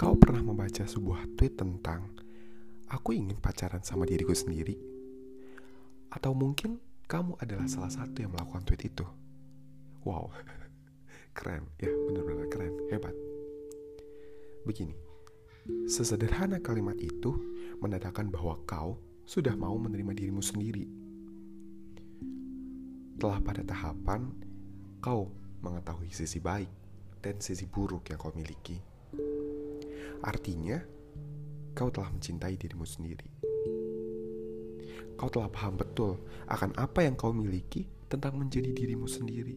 Kau pernah membaca sebuah tweet tentang aku ingin pacaran sama diriku sendiri? Atau mungkin kamu adalah salah satu yang melakukan tweet itu? Wow, keren ya, benar-benar keren, hebat. Begini, sesederhana kalimat itu menandakan bahwa kau sudah mau menerima dirimu sendiri. Telah pada tahapan kau mengetahui sisi baik dan sisi buruk yang kau miliki. Artinya, kau telah mencintai dirimu sendiri. Kau telah paham betul akan apa yang kau miliki tentang menjadi dirimu sendiri.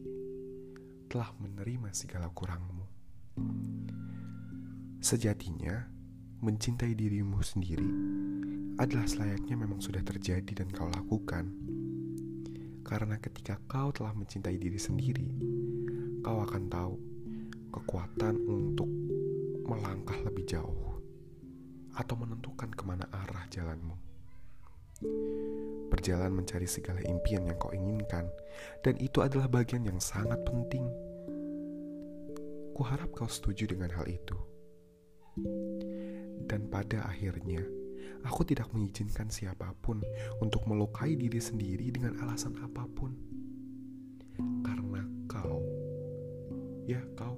Telah menerima segala kurangmu. Sejatinya, mencintai dirimu sendiri adalah selayaknya memang sudah terjadi dan kau lakukan. Karena ketika kau telah mencintai diri sendiri, kau akan tahu kekuatan untuk melangkah lebih jauh atau menentukan ke mana arah jalanmu. Berjalan mencari segala impian yang kau inginkan, dan itu adalah bagian yang sangat penting. Kuharap kau setuju dengan hal itu. Dan pada akhirnya, aku tidak mengizinkan siapa pun untuk melukai diri sendiri dengan alasan apa pun. Karena kau, ya kau,